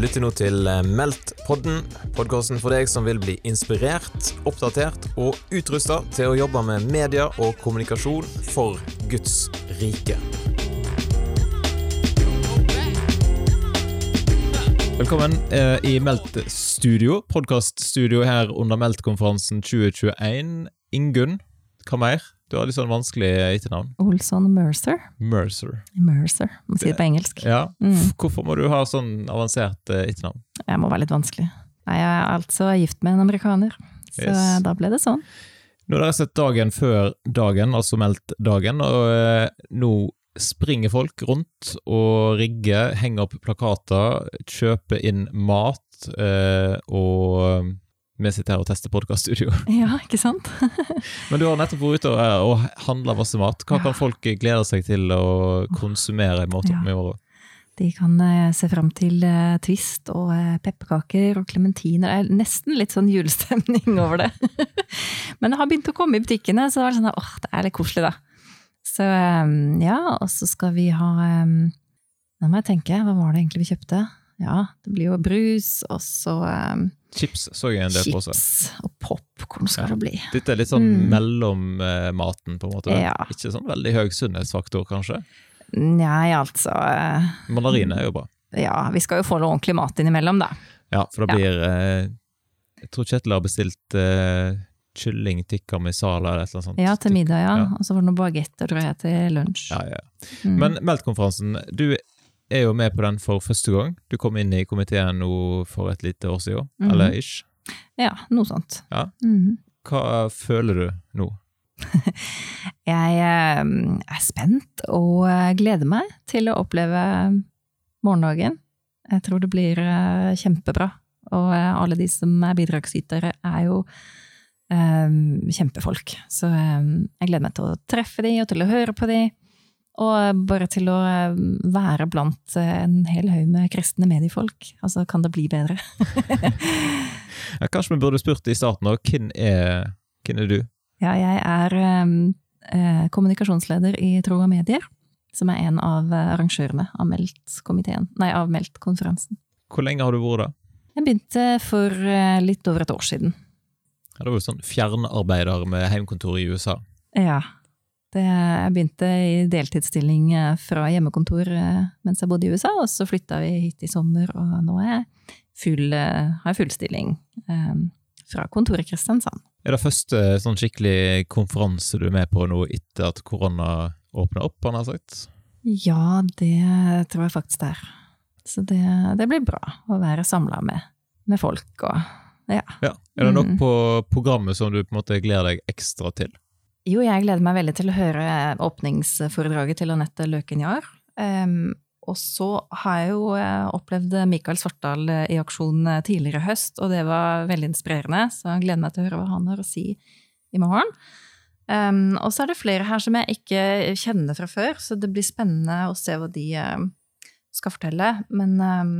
Lytter nå til eh, Meldt-podden, podkasten for deg som vil bli inspirert, oppdatert og utrusta til å jobbe med media og kommunikasjon for Guds rike. Velkommen eh, i Meldt-studio, podkaststudio her under Meldt-konferansen 2021. Ingunn, hva mer? Du har litt sånn vanskelig etternavn. Olson Mercer. Mercer. Mercer, må si det på engelsk. Ja. Mm. Hvorfor må du ha sånn avansert eh, etternavn? Jeg må være litt vanskelig. Jeg er altså gift med en amerikaner, så Yes. da ble det sånn. Nå har dere sett dagen før dagen, altså meldt dagen, og eh, nå springer folk rundt og rigger, henger opp plakater, kjøper inn mat, eh, og vi sitter her og tester podkaststudio. Ja, ikke sant? Men du har nettopp vært ute og, og handla masse mat. Hva kan folk glede seg til å konsumere i morgen? Ja. i morgen? De kan eh, se fram til eh, Twist og eh, pepperkaker og klementiner. Det er nesten litt sånn julestemning over det. Men det har begynt å komme i butikkene, så det er sånn, åh, det er litt koselig, da. Så ja, og så skal vi ha Nå må jeg tenke, hva var det egentlig vi kjøpte? Ja, det blir jo brus, og så eh, Chips så jeg en del på også. chips og popkorn skal Ja. det bli. Dette er litt sånn Mm. mellommaten, på en måte. Ja. Ikke sånn veldig høy sunnhetsfaktor, kanskje. Nei, altså eh, Mandariner er jo bra. Ja, vi skal jo få noe ordentlig mat innimellom, da. Ja, for det Ja. blir eh, Jeg tror Kjetil har bestilt eh, kylling tikka misala eller et eller annet sånt. Ja, til middag, ja. Ja. Og så var det noen bagetter, tror jeg, til lunsj. Ja, ja. Mm. Men Meldt-konferansen, du er jo med på den for første gang. Du kom inn i komiteen nå for et lite år siden, Mhm. eller ish. Ja, noe sånt. Ja. Mhm. Hva føler du nå? Jeg eh, er spent og eh, gleder meg til å oppleve morgendagen. Jeg tror det blir eh, kjempebra. Og eh, alle de som er bidragsytere, er jo eh, kjempefolk. Så eh, jeg gleder meg til å treffe de, og til å høre på de. Og bare til å eh, være blant eh, en hel haug med kristne mediefolk. Altså, kan det bli bedre? Ja, kanskje vi burde spurt i starten òg. Hvem, hvem er du? Ja, jeg er eh, eh, kommunikasjonsleder i Tro og Medier, som er en av eh, arrangørene av Meldt-komiteen, nei, av Meldt-konferansen. Hvor lenge har du vært da? Jeg begynte for litt over et år siden. Ja, det var jo sånn fjernarbeider med heimkontor i USA. Ja. Det, jeg begynte i deltidsstilling eh, fra hjemmekontor eh, mens jeg bodde i USA, og så flytta vi hit i sommer, og nå jeg full, eh, har jeg full stilling eh, fra kontoret i Kristiansand. Er det første sånn skikkelig konferanse du er med på nå etter at korona åpna opp, han har sagt? Ja, det tror jeg faktisk det er. Så det, det blir bra å være samla med, med folk og ja. Ja. Er det noe Mm. på programmet som du på en måte gleder deg ekstra til? Jo, jeg gleder meg veldig til å høre åpningsforedraget til Anette Løken Jahr. Em, og så har jeg jo eh, opplevd Mikael Svartdal eh, i aksjon eh, tidligere i høst, og det var veldig inspirerende, så jeg gleder meg til å høre hva han har å si i morgen. Um, og så er det flere her som jeg ikke kjenner fra før, så det blir spennende å se hva de uh, skal fortelle. Men em,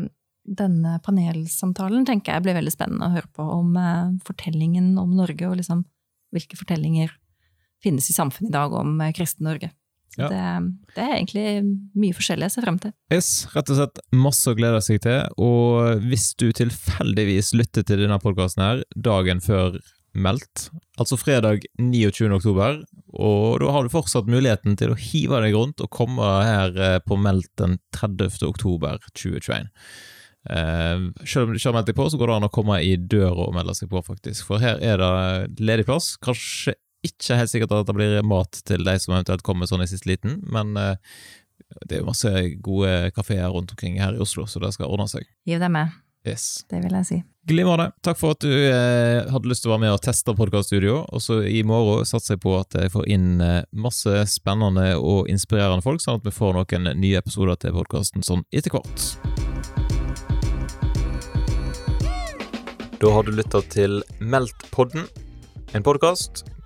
denne panelsamtalen tenker jeg blir veldig spennende å høre på om uh, fortellingen om Norge, og liksom hvilke fortellinger finnes i samfunnet i dag om eh, kristen Norge. Ja. det, det er egentlig mye forskjellig jeg ser frem til. Yes, rett og slett masse å glede seg til, og hvis du tilfeldigvis lytter til denne podkasten her dagen før meldt, altså fredag 29. oktober, og da har du fortsatt muligheten til å hive deg rundt og komme her eh, på meldt den 30. oktober 2021. Uh, selv om du ikke har meldt deg på, så går det an å komme i døra og melde seg på, faktisk. For her er det ledig plass. Kanskje ikke helt sikkert at det blir mat til de som eventuelt kommer sånn i siste liten, men eh, det er jo masse gode kafeer rundt omkring her i Oslo, så det skal ordne seg. Gi deg med, Yes. det vil jeg si. Glimrende. Takk for at du eh, hadde lyst til å være med og teste podkaststudio. Og så i morgen satser jeg på at jeg får inn eh, masse spennende og inspirerende folk, sånn at vi får noen nye episoder til podkasten sånn etter hvert. Da har du lytta til Meldt-podden, en podkast